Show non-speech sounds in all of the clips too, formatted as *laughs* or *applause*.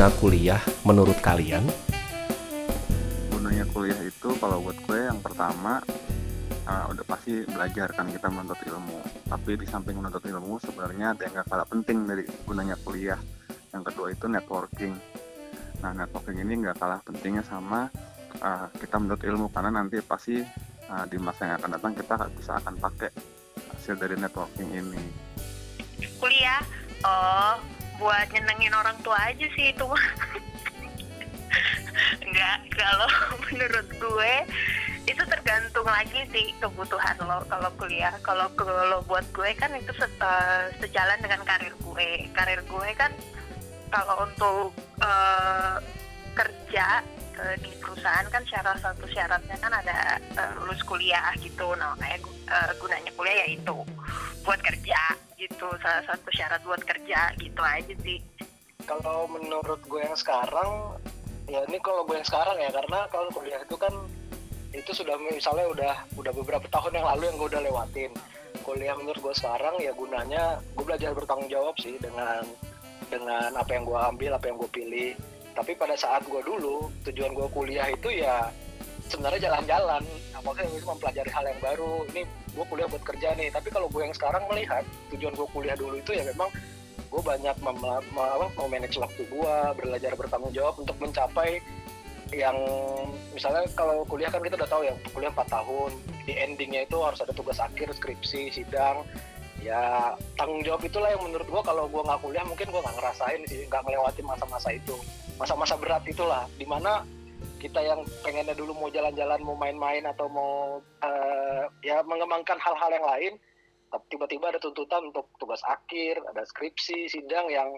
Guna kuliah menurut kalian? gunanya kuliah itu kalau buat gue yang pertama uh, udah pasti belajar kan kita menuntut ilmu. Tapi di samping menuntut ilmu sebenarnya ada yang gak kalah penting dari gunanya kuliah. Yang kedua itu networking. Nah networking ini nggak kalah pentingnya sama uh, kita menuntut ilmu. Karena nanti pasti uh, di masa yang akan datang kita bisa akan pakai hasil dari networking ini. Kuliah? Oh buat nyenengin orang tua aja sih itu mah. *laughs* Enggak kalau *laughs* menurut gue itu tergantung lagi sih kebutuhan lo kalau kuliah. Kalau kalau buat gue kan itu se uh, sejalan dengan karir gue. Karir gue kan kalau untuk uh, kerja uh, di perusahaan kan syarat satu syaratnya kan ada uh, lulus kuliah gitu. Nah kayak uh, gunanya kuliah ya itu buat kerja gitu salah satu syarat buat kerja gitu aja sih. Kalau menurut gue yang sekarang ya ini kalau gue yang sekarang ya karena kalau kuliah itu kan itu sudah misalnya udah udah beberapa tahun yang lalu yang gue udah lewatin. Kuliah menurut gue sekarang ya gunanya gue belajar bertanggung jawab sih dengan dengan apa yang gue ambil apa yang gue pilih. Tapi pada saat gue dulu tujuan gue kuliah itu ya sebenarnya jalan-jalan. Apakah itu mempelajari hal yang baru. Ini gue kuliah buat kerja nih. Tapi kalau gue yang sekarang melihat tujuan gue kuliah dulu itu ya memang gue banyak mem mau manage waktu gue belajar bertanggung jawab untuk mencapai yang misalnya kalau kuliah kan kita udah tahu ya kuliah 4 tahun. Di endingnya itu harus ada tugas akhir skripsi sidang. Ya tanggung jawab itulah yang menurut gue kalau gue nggak kuliah mungkin gue nggak ngerasain sih nggak melewati masa-masa itu. Masa-masa berat itulah di mana kita yang pengennya dulu mau jalan-jalan mau main-main atau mau uh, ya mengembangkan hal-hal yang lain tiba-tiba ada tuntutan untuk tugas akhir, ada skripsi, sidang yang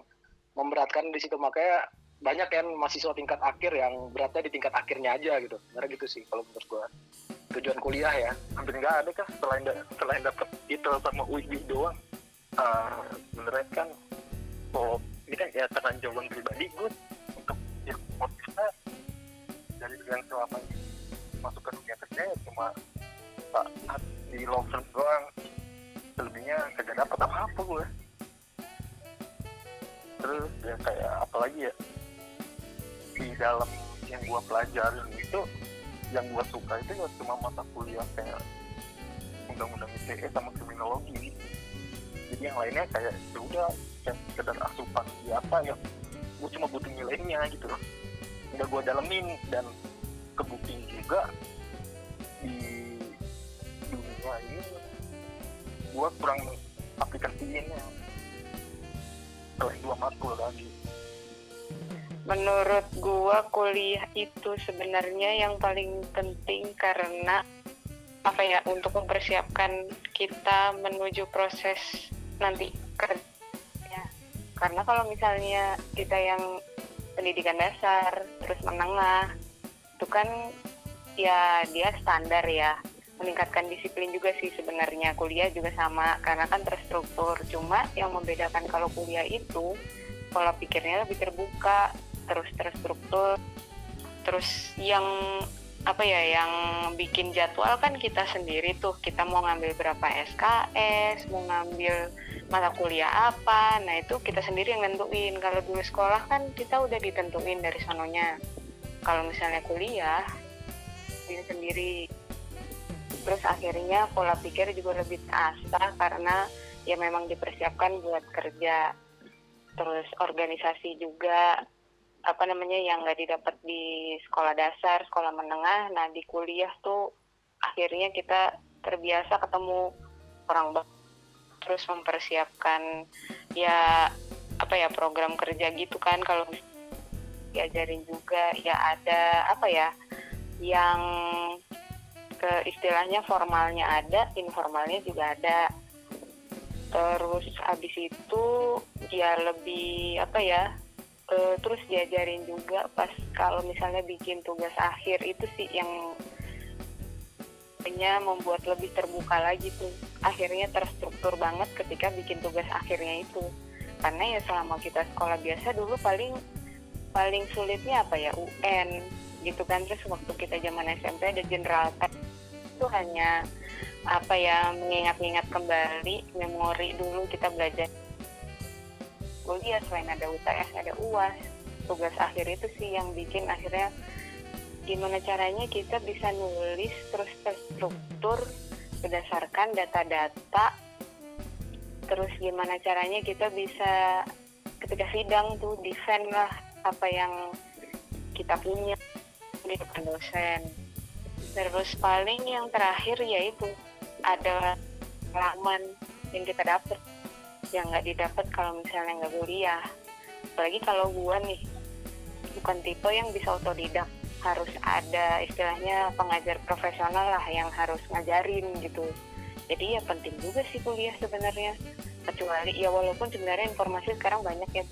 memberatkan di situ makanya banyak kan mahasiswa tingkat akhir yang beratnya di tingkat akhirnya aja gitu. Karena gitu sih kalau menurut gua. Tujuan kuliah ya. Hampir nggak ada kah selain selain dapat itu sama UI doang. Uh, sebenarnya kan oh ini kan ya karena jawaban pribadi gue dari yang selama masuk ke dunia kerja ya cuma saat di law firm doang. Selebihnya kagak dapat apa apa gue terus ya kayak apa lagi ya? Di dalam yang gue pelajarin itu yang gue suka itu ya cuma mata kuliah kayak undang-undang ITE sama kriminologi. Jadi yang lainnya kayak ya udah kayak sekedar asupan ya apa ya? Gue cuma butuh nilainya gitu. loh udah gue dalemin dan kebukti juga di dunia ini gue kurang aplikasiinnya selain dua matkul lagi. Menurut gua kuliah itu sebenarnya yang paling penting karena apa ya untuk mempersiapkan kita menuju proses nanti kerja. Karena kalau misalnya kita yang pendidikan dasar terus menengah. Itu kan ya dia standar ya. Meningkatkan disiplin juga sih sebenarnya. Kuliah juga sama karena kan terstruktur. Cuma yang membedakan kalau kuliah itu pola pikirnya lebih terbuka terus terstruktur. Terus yang apa ya yang bikin jadwal kan kita sendiri tuh. Kita mau ngambil berapa SKS mau ngambil mata kuliah apa. Nah itu kita sendiri yang nentuin. Kalau dulu sekolah kan kita udah ditentuin dari sononya. Kalau misalnya kuliah diri sendiri. Terus akhirnya pola pikir juga lebih terasa karena ya memang dipersiapkan buat kerja. Terus organisasi juga apa namanya yang nggak didapat di sekolah dasar, sekolah menengah. Nah di kuliah tuh akhirnya kita terbiasa ketemu orang baru, terus mempersiapkan ya apa ya program kerja gitu kan kalau diajarin juga ya ada apa ya yang ke istilahnya formalnya ada, informalnya juga ada. Terus abis itu ya lebih apa ya uh, terus diajarin juga pas kalau misalnya bikin tugas akhir itu sih yang hanya membuat lebih terbuka lagi tuh. Akhirnya terstruktur banget ketika bikin tugas akhirnya itu. Karena ya selama kita sekolah biasa dulu paling paling sulitnya apa ya? UN gitu kan. Terus waktu kita zaman SMP ada general test itu hanya apa ya mengingat-ingat kembali memori dulu kita belajar kuliah selain ada UTS ada UAS tugas akhir itu sih yang bikin akhirnya gimana caranya kita bisa nulis terus terstruktur berdasarkan data-data. Terus gimana caranya kita bisa ketika sidang tuh defend lah apa yang kita punya di depan dosen. Terus paling yang terakhir yaitu ada pengalaman yang kita dapat yang nggak didapat kalau misalnya nggak kuliah. Apalagi kalau gua nih bukan tipe yang bisa otodidak. Harus ada istilahnya pengajar profesional lah yang harus ngajarin gitu. Jadi ya penting juga sih kuliah sebenarnya. Kecuali ya walaupun sebenarnya informasi sekarang banyak ya.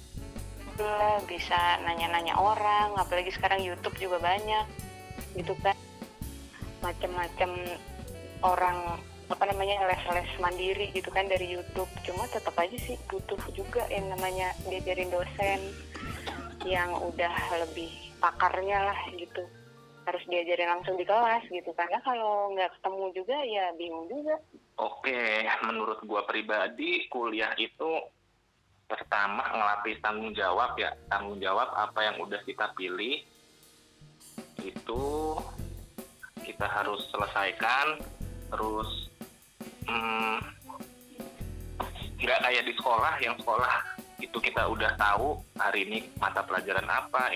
Bisa nanya-nanya orang apalagi sekarang YouTube juga banyak. Gitu kan. Macam-macam orang apa namanya les-les mandiri gitu kan dari YouTube. Cuma tetap aja sih butuh juga yang namanya diajarin dosen yang udah lebih pakarnya lah gitu. Harus diajarin langsung di kelas gitu. Karena kalau nggak ketemu juga ya bingung juga. Oke, menurut gua pribadi kuliah itu pertama ngelatih tanggung jawab ya. Tanggung jawab apa yang udah kita pilih itu kita harus selesaikan. Terus hmm, nggak kayak di sekolah yang sekolah itu kita udah tahu hari ini mata pelajaran apa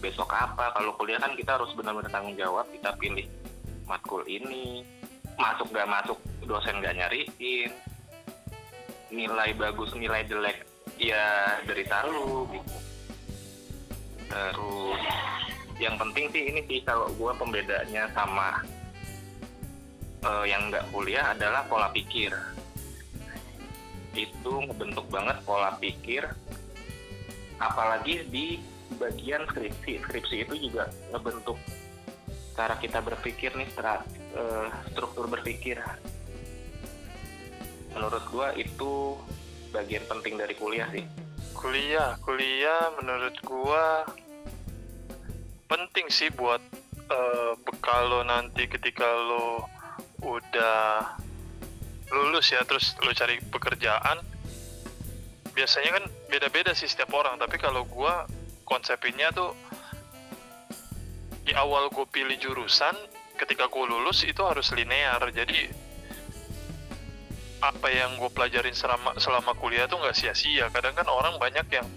besok apa. Kalau kuliah kan kita harus benar-benar tanggung jawab kita pilih matkul ini. Masuk gak masuk dosen gak nyariin. Nilai bagus nilai jelek ya dari lu gitu. Terus yang penting sih ini sih kalau gue pembedanya sama uh, yang nggak kuliah adalah pola pikir. Itu ngebentuk banget pola pikir apalagi di bagian skripsi. Skripsi itu juga ngebentuk cara kita berpikir nih secara uh, struktur berpikir. Menurut gua itu bagian penting dari kuliah sih. Kuliah kuliah menurut gua penting sih buat uh, bekal lo nanti ketika lo udah lulus ya terus lo cari pekerjaan biasanya kan beda-beda sih setiap orang. Tapi kalau gua konsepinnya tuh di awal gue pilih jurusan ketika gue lulus itu harus linear. Jadi apa yang gue pelajarin selama selama kuliah tuh nggak sia-sia. Kadang kan orang banyak yang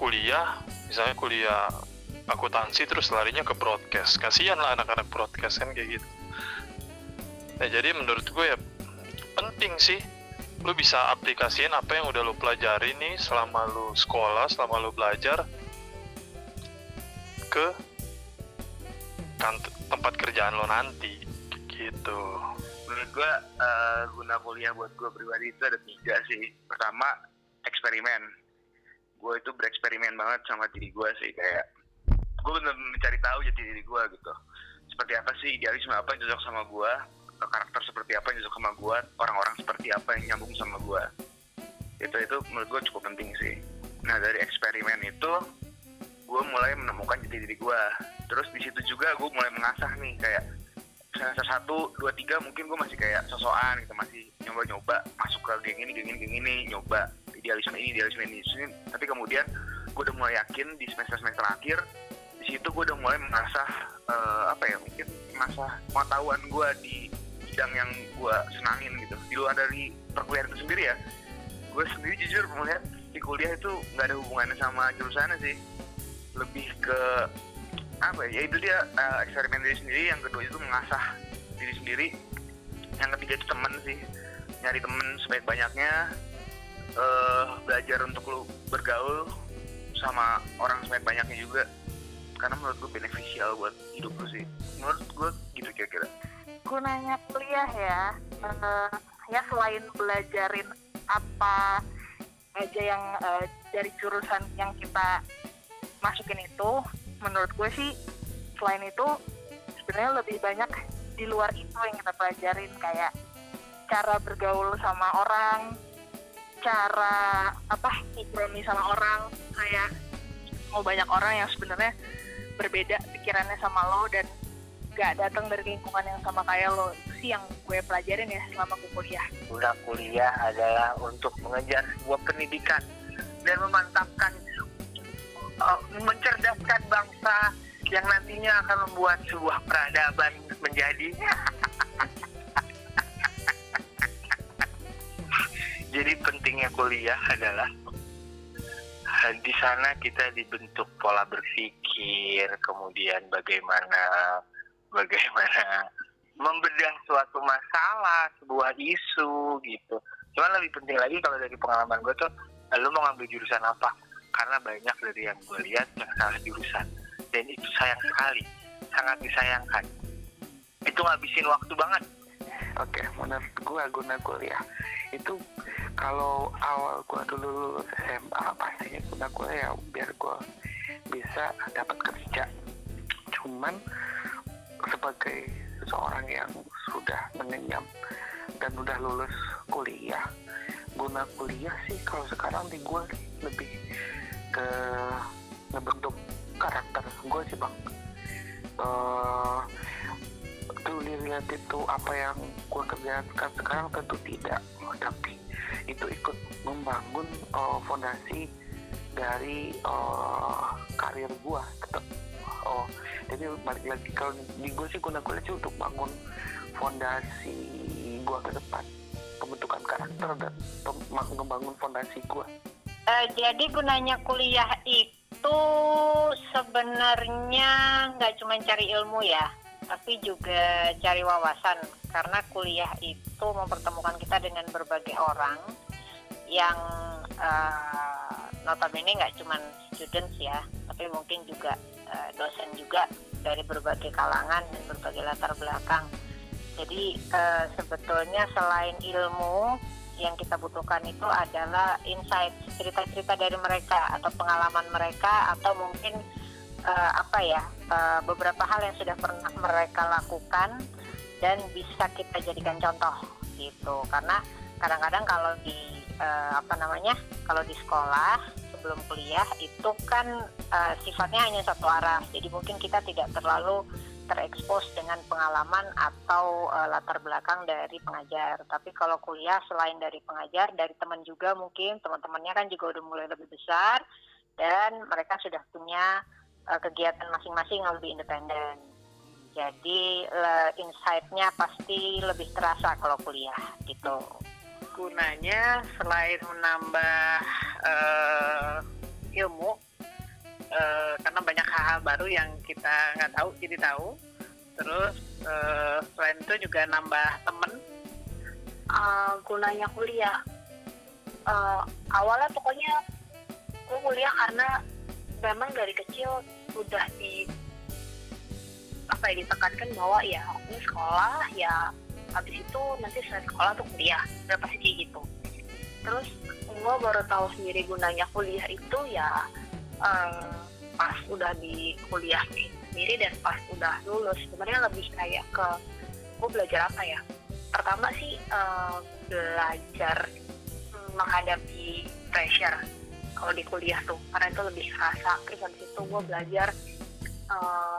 kuliah misalnya kuliah akuntansi terus larinya ke broadcast. Kasihan lah anak-anak broadcast kan kayak gitu nah jadi menurut gue ya penting sih. Lu bisa aplikasiin apa yang udah lu pelajari nih selama lu sekolah selama lu belajar ke tempat kerjaan lo nanti. Gitu. Menurut gue uh, guna kuliah buat gue pribadi itu ada tiga sih. Pertama eksperimen. Gue itu bereksperimen banget sama diri gue sih kayak gue bener mencari tahu jati diri gue gitu. Seperti apa sih idealisme apa yang cocok sama gue karakter seperti apa yang cocok sama gue orang-orang seperti apa yang nyambung sama gue itu itu menurut gue cukup penting sih. Nah dari eksperimen itu gue mulai menemukan jati diri gue terus di situ juga gue mulai mengasah nih kayak semester satu dua tiga mungkin gue masih kayak sosokan gitu masih nyoba-nyoba masuk ke geng ini geng ini geng ini nyoba idealisme ini idealisme ini, tapi kemudian gue udah mulai yakin di semester semester akhir di situ gue udah mulai mengasah uh, apa ya mungkin mengasah pengetahuan gue di bidang yang gue senangin gitu. Di luar dari perkuliahan itu sendiri ya gue sendiri jujur melihat di kuliah itu nggak ada hubungannya sama jurusannya sih. Lebih ke apa ya, itu dia uh, eksperimen diri sendiri yang kedua itu mengasah diri sendiri. Yang ketiga itu temen sih nyari temen sebaik banyaknya uh, belajar untuk lu bergaul sama orang sebaik banyaknya juga. Karena menurut gue beneficial buat hidup lu sih. Menurut gue gitu kira-kira gunanya kuliah ya. Uh, ya selain belajarin apa aja yang uh, dari jurusan yang kita masukin itu menurut gue sih selain itu sebenarnya lebih banyak di luar itu yang kita pelajarin kayak cara bergaul sama orang cara apa kompromi sama orang kayak mau banyak orang yang sebenarnya berbeda pikirannya sama lo dan gak datang dari lingkungan yang sama kayak lo itu sih yang gue pelajarin ya selama gue kuliah. Guna kuliah adalah untuk mengejar sebuah pendidikan dan memantapkan uh, mencerdaskan bangsa yang nantinya akan membuat sebuah peradaban menjadi *laughs* jadi pentingnya kuliah adalah uh, di sana kita dibentuk pola berpikir kemudian bagaimana bagaimana membedah suatu masalah sebuah isu gitu. Cuman lebih penting lagi kalau dari pengalaman gue tuh lu mau ngambil jurusan apa? Karena banyak dari yang gue lihat yang salah jurusan. Dan itu sayang sekali. Sangat disayangkan. Itu ngabisin waktu banget. Oke, menurut gua guna kuliah. Itu kalau awal gua dulu lulus SMA pastinya guna kuliah ya biar gua bisa dapat kerja. Cuman sebagai seseorang yang sudah mengenyam dan udah lulus kuliah, guna kuliah sih kalau sekarang di gua lebih ke ngebentuk karakter gua sih bang. Truly related to apa yang gue kerjakan sekarang tentu tidak. Tapi itu ikut membangun uh, fondasi dari uh, karir gue tetap oh jadi balik lagi kalau di gue sih guna kuliah sih untuk bangun fondasi gue ke depan pembentukan karakter dan membangun fondasi gue Eh, jadi gunanya kuliah itu sebenarnya nggak cuma cari ilmu ya, tapi juga cari wawasan. Karena kuliah itu mempertemukan kita dengan berbagai orang yang eh, notabene nggak cuma students ya, tapi mungkin juga eh, dosen juga dari berbagai kalangan dan berbagai latar belakang. Jadi eh, sebetulnya selain ilmu yang kita butuhkan itu adalah insight cerita-cerita dari mereka atau pengalaman mereka atau mungkin eh, apa ya eh, beberapa hal yang sudah pernah mereka lakukan dan bisa kita jadikan contoh gitu karena kadang-kadang kalau di eh, apa namanya kalau di sekolah sebelum kuliah itu kan eh, sifatnya hanya satu arah jadi mungkin kita tidak terlalu terekspos dengan pengalaman atau eh, latar belakang dari pengajar. Tapi kalau kuliah selain dari pengajar, dari teman juga mungkin teman-temannya kan juga udah mulai lebih besar dan mereka sudah punya eh, kegiatan masing-masing yang lebih independen. Jadi le- insight-nya pasti lebih terasa kalau kuliah gitu. Gunanya selain menambah eh, ilmu eh, karena banyak hal-hal baru yang kita nggak tahu jadi tahu. Terus eh, selain itu juga nambah temen. Uh, gunanya kuliah. Uh, awalnya pokoknya gue kuliah karena memang dari kecil udah di apa ya ditekankan bahwa ya ini sekolah ya habis itu nanti setelah sekolah tuh kuliah. Udah pasti kayak gitu. Terus gue baru tahu sendiri gunanya kuliah itu ya eh, pas udah di kuliah sendiri dan pas udah lulus. Sebenarnya lebih kayak ke gue belajar apa ya? Pertama sih eh, belajar menghadapi pressure kalau di kuliah tuh. Karena itu lebih kerasa. Terus habis itu gue belajar eh,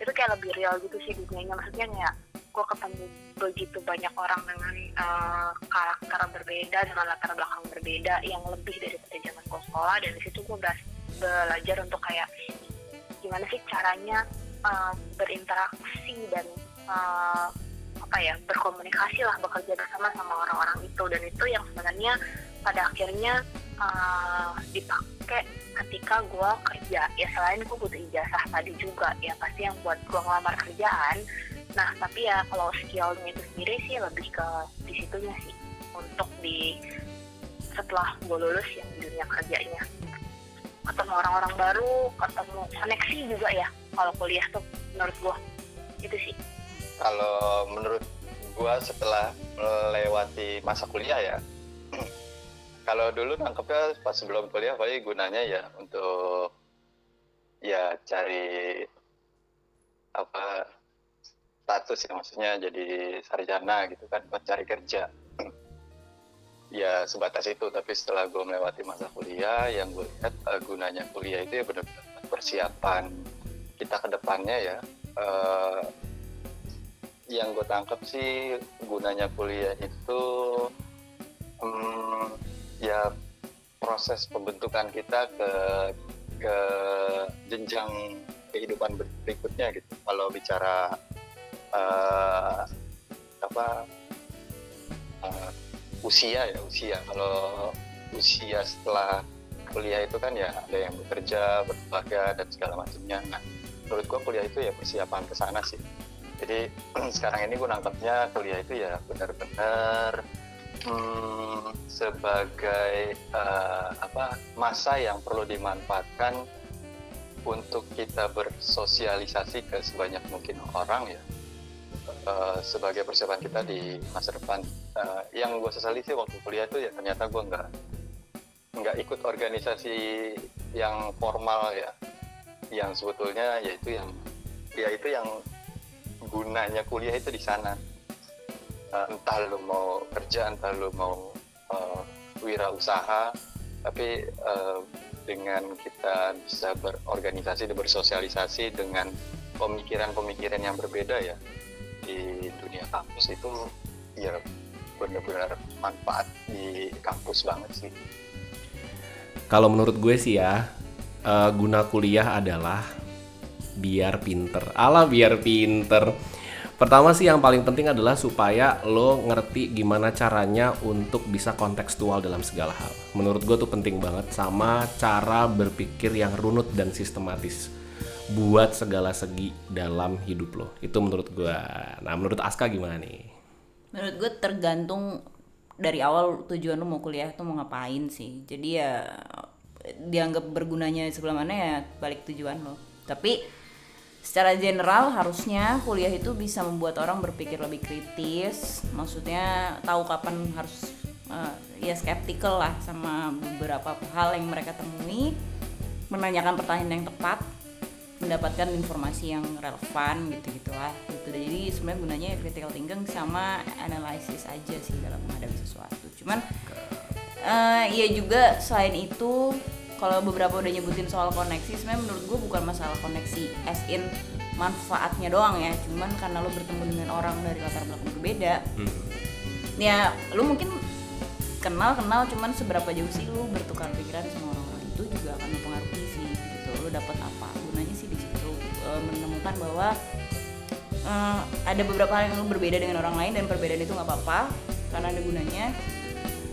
itu kayak lebih real gitu sih dunianya. Maksudnya kayak gue ketemu begitu banyak orang dengan eh, karakter berbeda dengan latar belakang berbeda yang lebih daripada zaman gue sekolah dan di situ gue belajar untuk kayak gimana sih caranya eh, berinteraksi dan eh, apa ya berkomunikasi lah bekerja bersama sama orang-orang itu. Dan itu yang sebenarnya pada akhirnya eh, dipakai ketika gue kerja. Ya selain gue butuh ijazah tadi juga ya pasti yang buat gue ngelamar kerjaan nah tapi ya kalau skillnya itu sendiri sih lebih ke di situnya sih. Untuk di setelah gue lulus yang di dunia kerjanya. Ketemu orang-orang baru ketemu koneksi juga ya kalau kuliah tuh menurut gue itu sih. Kalau menurut gua setelah melewati masa kuliah ya *clears throat* kalau dulu nangkepnya pas sebelum kuliah paling gunanya ya untuk ya cari apa status ya maksudnya jadi sarjana gitu kan buat cari kerja ya sebatas itu tapi setelah gue melewati masa kuliah yang gue lihat eh, gunanya kuliah itu ya benar-benar persiapan kita ke depannya ya Eh, yang gue tangkap sih gunanya kuliah itu hmm, ya proses pembentukan kita ke ke jenjang kehidupan ber- berikutnya gitu. Kalau bicara eh, apa eh, usia ya usia. Kalau usia setelah kuliah itu kan ya ada yang bekerja, berkeluarga dan segala macamnya. Nah, menurut gua kuliah itu ya persiapan ke sana sih. Jadi *clears throat* sekarang ini gue nangkapnya kuliah itu ya benar-benar hmm, sebagai eh, apa masa yang perlu dimanfaatkan untuk kita bersosialisasi ke sebanyak mungkin orang ya eh, sebagai persiapan kita di masa depan. Eh, yang gue sesali sih waktu kuliah itu ya ternyata gue nggak nggak ikut organisasi yang formal ya, yang sebetulnya yaitu yang ya itu yang gunanya kuliah itu di sana. Eh, entah lu mau kerja, entah lu mau eh, wirausaha, tapi eh, dengan kita bisa berorganisasi bersosialisasi dengan pemikiran-pemikiran yang berbeda ya di dunia kampus itu ya benar-benar manfaat di kampus banget sih. Kalau menurut gue sih ya, eh, guna kuliah adalah biar pinter. Alah biar pinter. Pertama sih yang paling penting adalah supaya lo ngerti gimana caranya untuk bisa kontekstual dalam segala hal. Menurut gue tuh penting banget sama cara berpikir yang runut dan sistematis buat segala segi dalam hidup lo. Itu menurut gue. Nah, menurut Aska gimana nih? menurut gue tergantung dari awal tujuan lo mau kuliah tuh mau ngapain sih jadi ya dianggap bergunanya sebelah mana ya balik tujuan lo tapi secara general harusnya kuliah itu bisa membuat orang berpikir lebih kritis maksudnya tahu kapan harus eh, ya skeptical lah sama beberapa hal yang mereka temui menanyakan pertanyaan yang tepat mendapatkan informasi yang relevan gitu gitulah gitu. Jadi sebenarnya gunanya ya critical thinking sama analisis aja sih dalam menghadapi sesuatu. Cuman eh iya juga selain itu kalau beberapa udah nyebutin soal koneksi sebenarnya menurut gue bukan masalah koneksi as in manfaatnya doang ya. Cuman karena lo bertemu dengan orang dari latar belakang berbeda ya lu mungkin kenal kenal cuman seberapa jauh sih lu bertukar pikiran sama orang-orang itu juga akan mempengaruhi sih dapat apa. Gunanya sih di situ e, menemukan bahwa e, ada beberapa hal yang lu berbeda dengan orang lain dan perbedaan itu nggak apa-apa karena ada gunanya.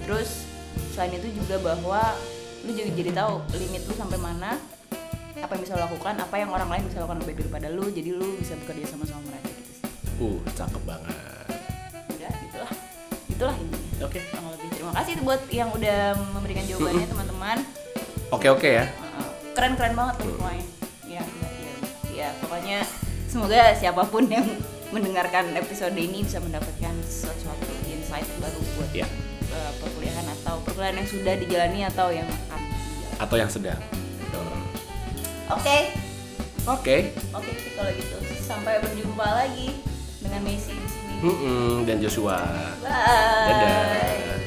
Terus selain itu juga bahwa lu juga jadi tahu limit lu sampai mana apa yang bisa lo lakukan apa yang orang lain bisa lakukan lebih daripada lu jadi lu bisa bekerja sama sama mereka gitu sih. Uh, cakep banget. udah gitulah itulah intinya Oke. lebih. Terima kasih buat yang udah memberikan jawabannya *laughs* teman-teman. Oke oke ya. Keren keren banget tuh semuanya ya ya ya, ya pokoknya semoga siapa pun yang *laughs* mendengarkan episode ini bisa mendapatkan sesuatu insight baru buat Ya. eh, perkuliahan atau perkuliahan yang sudah dijalani atau yang akan Atau yang sedang. oke Oke. oke sih kalau gitu sampai berjumpa lagi dengan Messi di sini Mm-mm, dan Joshua. bye Dadah.